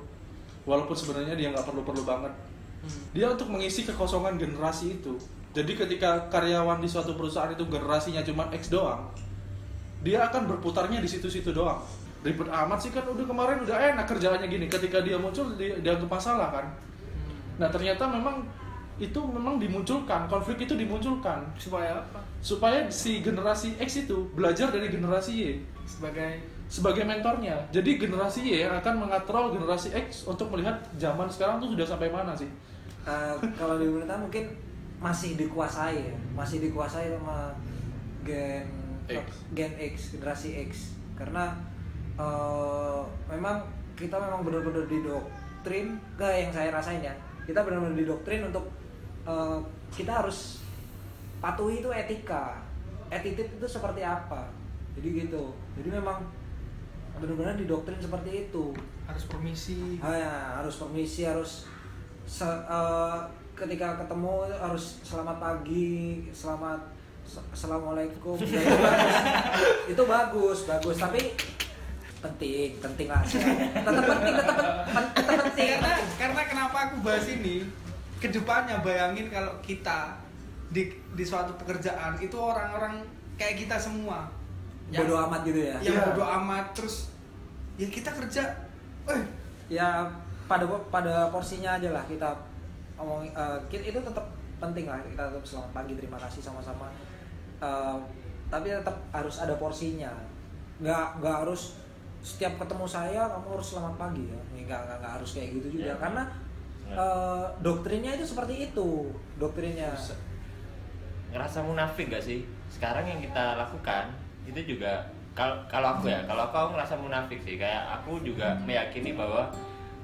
walaupun sebenarnya dia nggak perlu-perlu banget. Dia untuk mengisi kekosongan generasi itu. Jadi ketika karyawan di suatu perusahaan itu generasinya cuma X doang dia akan berputarnya di situ-situ doang ribet amat sih kan udah kemarin udah enak kerjaannya gini. Ketika dia muncul dia dianggap masalah kan. Nah ternyata memang itu memang dimunculkan konflik itu dimunculkan. Supaya apa? supaya si generasi X itu belajar dari generasi Y. Sebagai sebagai mentornya. Jadi generasi Y akan mengatrol generasi X untuk melihat zaman sekarang tuh sudah sampai mana sih. Eh, kalau di pemerintah mungkin masih dikuasai ya. Masih dikuasai sama gen X. gen X generasi X. Karena eh, memang kita memang benar-benar didoktrin ke yang saya rasain ya. Kita benar-benar didoktrin untuk eh, kita harus patuhi itu etika. Attitude itu seperti apa? Jadi gitu. Jadi memang benar-benar didoktrin seperti itu. Harus permisi. Ah, ya, harus permisi harus se- eh, ketika ketemu harus selamat pagi selamat assalamualaikum itu bagus [LAUGHS] itu bagus bagus. Tapi penting penting lah. Tetap penting tetap pen- tetap penting. Karena karena kenapa aku bahas ini? Ke depannya bayangin kalau kita di di suatu pekerjaan itu orang-orang kayak kita semua. Yang, bodoh amat gitu ya? Yang Iya. bodoh amat. Terus ya kita kerja eh. Ya pada pada porsinya aja lah kita ngomong eh, ki- itu tetap penting lah. Kita tetap selamat pagi terima kasih sama-sama. Eh, tapi tetap harus ada porsinya. Nggak nggak harus setiap ketemu saya kamu harus selamat pagi ya. Nggak nggak, nggak harus kayak gitu juga. Iya. karena Iya. eh, doktrinnya itu seperti itu doktrinnya. Ngerasa munafik gak sih? Sekarang yang kita lakukan itu juga kalau kalau aku ya kalau aku, aku ngerasa munafik sih. Kayak aku juga meyakini bahwa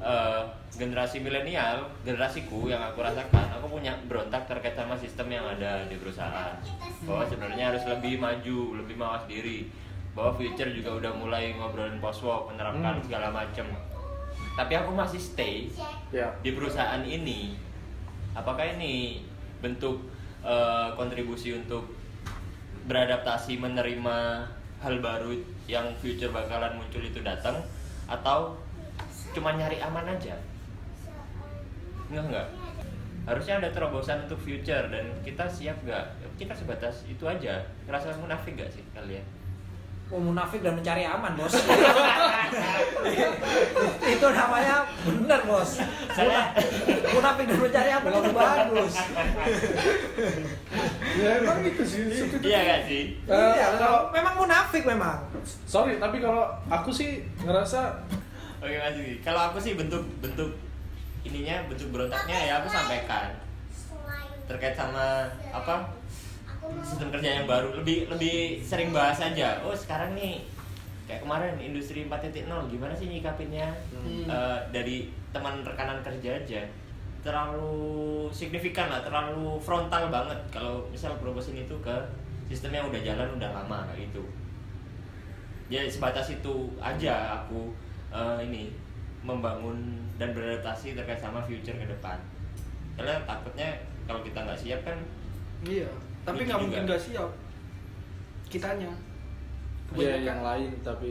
eh, generasi milenial generasiku yang aku rasakan aku punya berontak terkait sama sistem yang ada di perusahaan. Bahwa sebenarnya harus lebih maju lebih mawas diri bahwa future juga udah mulai ngobrolin post work menerapkan Hmm. segala macem. Tapi aku masih stay ya. di perusahaan ini. Apakah ini bentuk eh, kontribusi untuk beradaptasi menerima hal baru yang future bakalan muncul itu datang? Atau cuma nyari aman aja? Enggak enggak harusnya ada terobosan untuk future dan kita siap nggak? Kita sebatas itu aja. Ngerasa munafik gak sih kalian Oh, munafik dan mencari aman bos. [LAUGHS] Itu namanya bener bos. Saya- munafik dan mencari aman itu bagus ya emang itu sih iya gak sih? Eh, iya kalau- memang munafik memang. Sorry tapi kalau aku sih ngerasa Oke Mas kalau aku sih bentuk bentuk ininya bentuk berontaknya ya aku sampaikan. Terkait sama apa sistem kerja yang baru. Lebih lebih sering bahas aja. Oh sekarang nih kayak kemarin industri 4.0 gimana sih nyikapinnya? Hmm. Eh, dari teman rekanan kerja aja. Terlalu signifikan lah terlalu frontal banget. Kalau misal proposin itu ke sistem yang udah jalan udah lama kayak gitu. Ya sebatas itu aja aku eh, ini membangun dan beradaptasi terkait sama future ke depan. Karena takutnya kalau kita nggak siap kan iya tapi nggak mungkin nggak siap. Kitanya. Ya Kebanyakan- yang lain tapi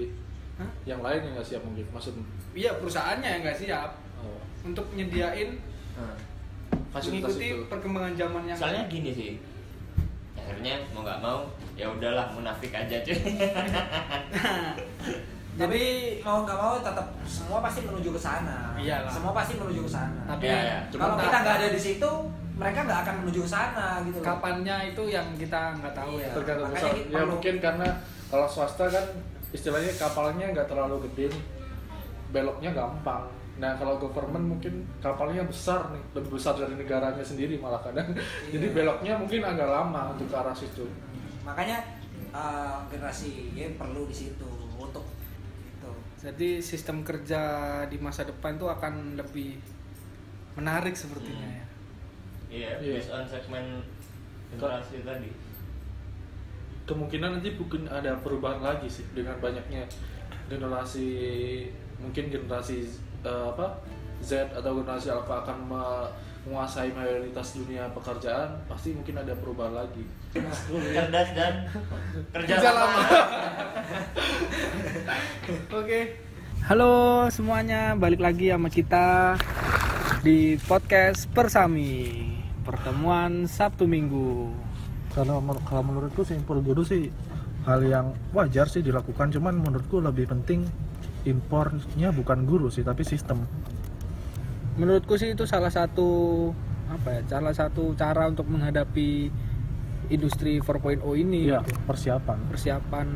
Hah? yang lain yang nggak siap mungkin. Maksud iya perusahaannya yang nggak siap. Oh, untuk nyediain fasilitas mengikuti itu perkembangan zaman yang soalnya gini sih. Akhirnya mau nggak mau ya udahlah munafik aja cuy. [LAUGHS] Tapi mau nggak mau tetap semua pasti menuju ke sana. Iyalah. semua pasti menuju ke sana. Tapi Iya, iya. kalau kita nggak ada di situ mereka nggak akan menuju ke sana gitu loh. kapannya itu yang kita nggak tahu ya. Tergantung Makanya perusahaan. kita ya perlu- mungkin karena kalau swasta kan istilahnya kapalnya nggak terlalu gede beloknya gampang. Nah kalau government mungkin kapalnya besar nih. Lebih besar dari negaranya sendiri malah kadang. Jadi beloknya mungkin agak lama untuk ke arah situ. Makanya eh, generasi Y perlu di situ untuk itu. Jadi sistem kerja di masa depan tuh akan lebih menarik sepertinya ya iya Iya. based on segmen generasi tadi kemungkinan nanti mungkin ada perubahan lagi sih dengan banyaknya generasi mungkin generasi eh, apa Z atau generasi Alpha akan me- menguasai mayoritas dunia pekerjaan pasti mungkin ada perubahan lagi cerdas dan [LAUGHS] kerja, Kerja lama lama. [LAUGHS] Oke. Halo semuanya, balik lagi sama kita di podcast Persami. Pertemuan Sabtu Minggu. kalau kalau menurutku simpul guru sih hal yang wajar sih dilakukan cuman menurutku lebih penting impornya bukan guru sih tapi sistem Menurutku sih itu salah satu apa ya? Salah satu cara untuk menghadapi industri 4.0 ini. Gitu. persiapan Persiapan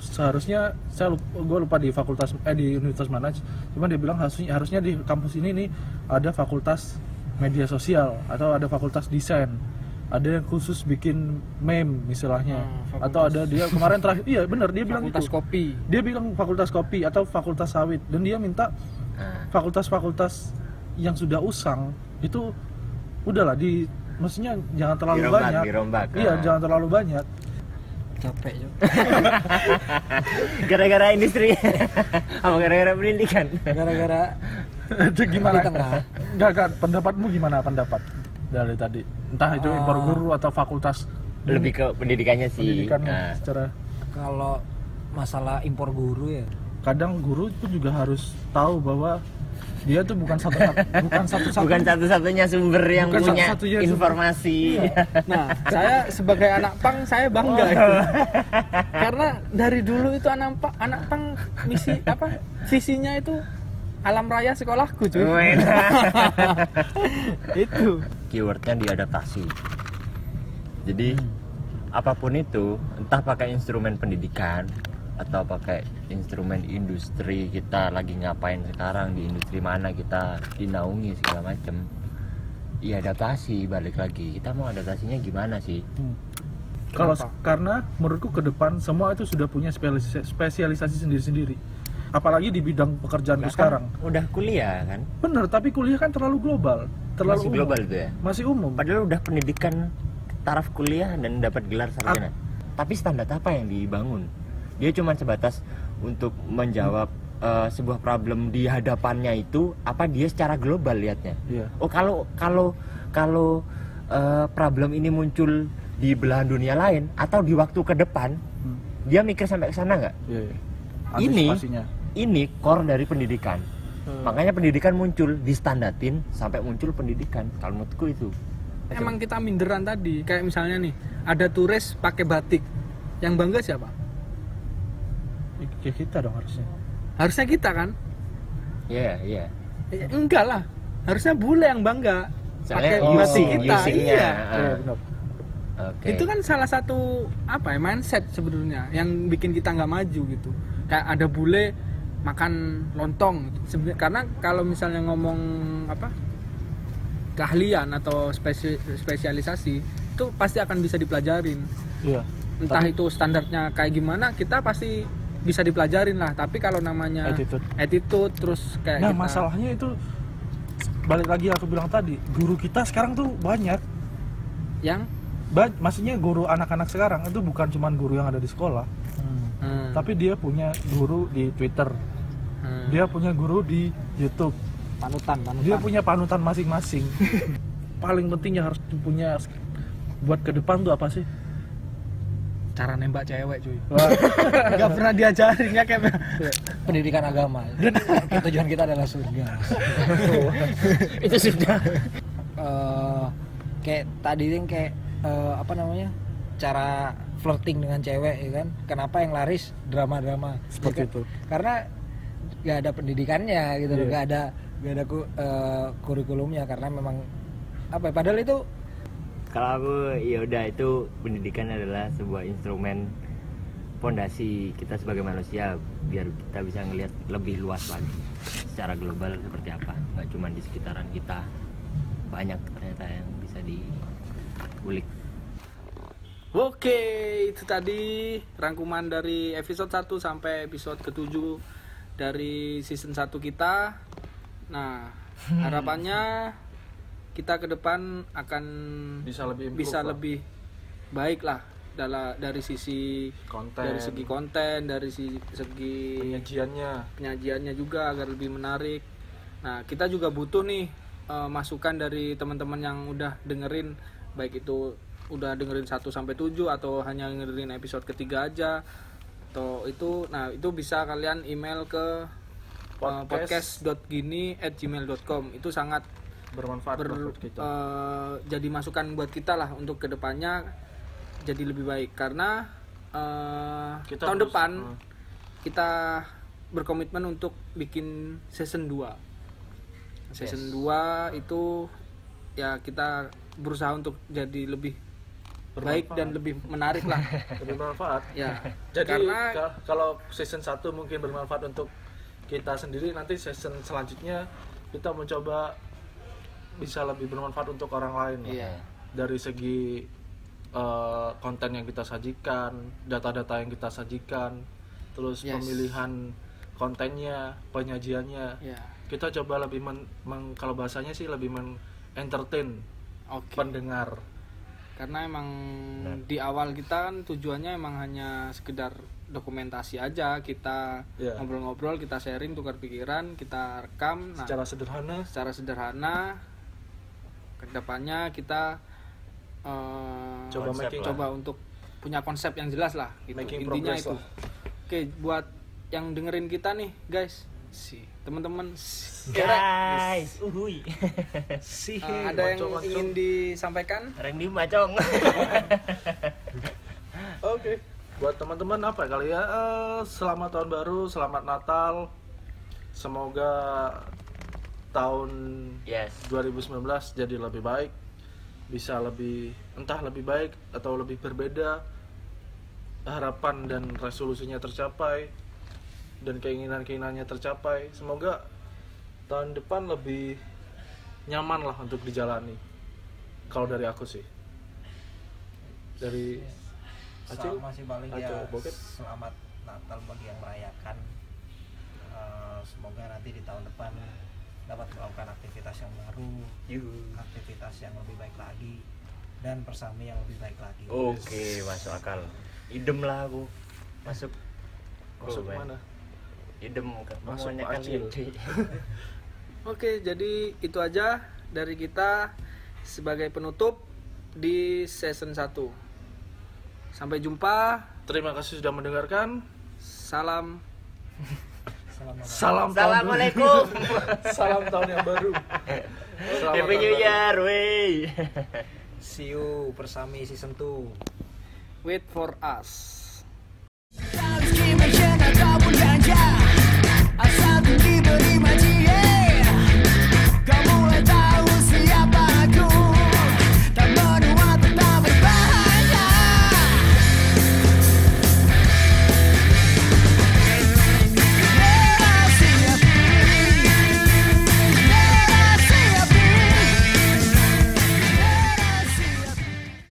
seharusnya saya lupa, gue lupa di fakultas eh di universitas mana cuman dia bilang harusnya harusnya di kampus ini nih ada fakultas media sosial atau ada fakultas desain. Ada yang khusus bikin meme istilahnya. Hmm, fakultas- atau ada dia kemarin terakhir iya benar dia bilang fakultas itu. kopi. dia bilang fakultas kopi atau fakultas sawit. Dan dia minta Nah, fakultas-fakultas yang sudah usang itu udahlah di maksudnya jangan terlalu Dirombak, banyak. dirombak. iya Ah. jangan terlalu banyak. Capek ya. [LAUGHS] gara-gara industri. [LAUGHS] Apa gara-gara pendidikan. Gara-gara itu gimana. Enggak, enggak, pendapatmu gimana pendapat dari tadi entah itu Ah. impor guru atau fakultas lebih ke pendidikannya sih pendidikan Nah, secara kalau masalah impor guru ya kadang guru pun juga harus tahu bahwa dia tuh bukan satu [LAUGHS] bukan satu satu bukan satu-satunya sumber yang Bukan punya satu-satunya sumber. informasi [LAUGHS] Nah, saya sebagai anak pang saya bangga Oh. itu. [LAUGHS] Karena dari dulu itu anak pang, anak pang misi apa? Visinya itu alam raya sekolahku, cuy. Wena. [LAUGHS] itu. keywordnya diadaptasi jadi apa pun itu entah pakai instrumen pendidikan atau pakai instrumen industri kita lagi ngapain sekarang di industri mana kita dinaungi segala macem ya adaptasi balik lagi kita mau adaptasinya gimana sih kalau Kenapa? karena menurutku ke depan semua itu sudah punya spesialis- spesialisasi sendiri-sendiri apalagi di bidang pekerjaanku Lah kan sekarang udah kuliah kan bener tapi kuliah kan terlalu global terlalu masih umum. global itu ya masih umum padahal udah pendidikan taraf kuliah dan dapat gelar sarjana tapi standar apa yang dibangun dia cuma sebatas untuk menjawab eh, sebuah problem di hadapannya itu apa dia secara global lihatnya Iya. oh kalau kalau kalau eh, problem ini muncul di belahan dunia lain atau di waktu ke depan Hmm. dia mikir sampai ke sana nggak Iya, iya. Ini-. Ini core dari pendidikan makanya pendidikan muncul distandatin sampai muncul pendidikan kalau menurutku itu Emang kita minderan tadi. Kayak misalnya nih, ada turis pakai batik. Yang bangga siapa? Ya kita dong harusnya Harusnya kita kan? Iya, iya. Eh, enggak lah. Harusnya bule yang bangga. Pakai batik using, kita. Iya. Ah, Iya. Oke. Itu kan salah satu apa ya mindset sebenarnya yang bikin kita nggak maju gitu. Kayak ada bule makan lontong gitu. Karena kalau misalnya ngomong apa keahlian atau spesi- spesialisasi itu pasti akan bisa dipelajarin. Iya. Entah Tapi- itu standarnya kayak gimana kita pasti bisa dipelajarin lah. Tapi kalau namanya Attitude. attitude, terus kayak Nah, kita- masalahnya itu balik lagi aku bilang tadi, guru kita sekarang tuh banyak. yang Ba- maksudnya guru anak-anak sekarang itu bukan cuma guru yang ada di sekolah, hmm, tapi dia punya guru di Twitter, hmm, dia punya guru di YouTube, panutan, panutan. dia punya panutan masing-masing. [LAUGHS] Paling penting yang harus punya buat ke depan tuh apa sih? cara nembak cewek cuy. Wah, [LAUGHS] Gak pernah diajarin ya kayak pendidikan agama [LAUGHS] tujuan kita adalah surga itu sudah. Eh, kayak tadi yang kayak eh, apa namanya cara flirting dengan cewek ya kan kenapa yang laris drama-drama Seperti Ya kan? itu. karena nggak ada pendidikannya gitu loh Iya. nggak ada nggak ada ku- eh, kurikulumnya karena memang apa ya, padahal itu Kalau aku ya udah itu pendidikan adalah sebuah instrumen pondasi kita sebagai manusia biar kita bisa ngelihat lebih luas lagi secara global seperti apa nggak cuma di sekitaran kita banyak ternyata yang bisa diulik Oke, itu tadi rangkuman dari episode 1 sampai episode ke-7 dari season 1 kita. Nah, harapannya kita ke depan akan Bisa lebih bisa lah. lebih baik lah dalam dari sisi konten, dari segi konten, dari si- segi penyajiannya. penyajiannya juga agar lebih menarik. Nah, kita juga butuh nih eh, masukan dari teman-teman yang udah dengerin baik itu udah dengerin 1 sampai 7 atau hanya dengerin episode ketiga aja atau itu nah itu bisa kalian email ke Podcast. podcast.gini@gmail.com itu sangat Bermanfaat ber- buat kita. eh, jadi masukan buat kita lah untuk ke depannya jadi lebih baik karena eh, Kita tahun terus- depan eh. kita berkomitmen untuk bikin season 2 season 2 itu ya kita berusaha untuk jadi lebih baik dan lebih menarik lah [LAUGHS] lebih bermanfaat. ya Jadi karena ka- kalau season 1 mungkin bermanfaat untuk kita sendiri, nanti season selanjutnya kita mencoba bisa lebih bermanfaat untuk orang lain. lah. Iya. Dari segi eh, konten yang kita sajikan, data-data yang kita sajikan, terus Yes. pemilihan kontennya, penyajiannya. ya Kita coba lebih men, meng- kalau bahasanya sih lebih men entertain oke pendengar. Karena emang di awal kita kan tujuannya emang hanya sekedar dokumentasi aja kita Iya. ngobrol-ngobrol kita sharing tukar pikiran kita rekam nah Secara sederhana secara sederhana ke depannya kita eh, Coba making lah. coba untuk punya konsep yang jelas lah gitu Making intinya itu lah. oke buat yang dengerin kita nih, guys. Si teman-teman guys uhui sih Eh, ada yang ingin disampaikan? Randy macong [LAUGHS] Oke. Buat teman-teman apa ya kali ya? Eh, selamat tahun baru, selamat Natal. Semoga tahun yes 2019 jadi lebih baik. Bisa lebih entah lebih baik atau lebih berbeda. Harapan dan resolusinya tercapai dan keinginan-keinginannya tercapai. Semoga tahun depan lebih nyaman lah untuk dijalani. Kalau dari aku sih. Dari Acil? sama sih paling Acil, ya Boket? selamat Natal bagi yang merayakan Eh, semoga nanti di tahun depan dapat melakukan aktivitas yang baru aktivitas yang lebih baik lagi dan persami yang lebih baik lagi oke masuk akal idem lah aku masuk Masuk Oh, mana? idem masuk acil [LAUGHS] oke jadi itu aja dari kita sebagai penutup di season 1 sampai jumpa terima kasih sudah mendengarkan salam Salam Assalamualaikum. [LAUGHS] Salam tahun yang baru. Happy New Year, wey. [LAUGHS] See you Persami season 2. Wait for us. I saw the people in my teeth.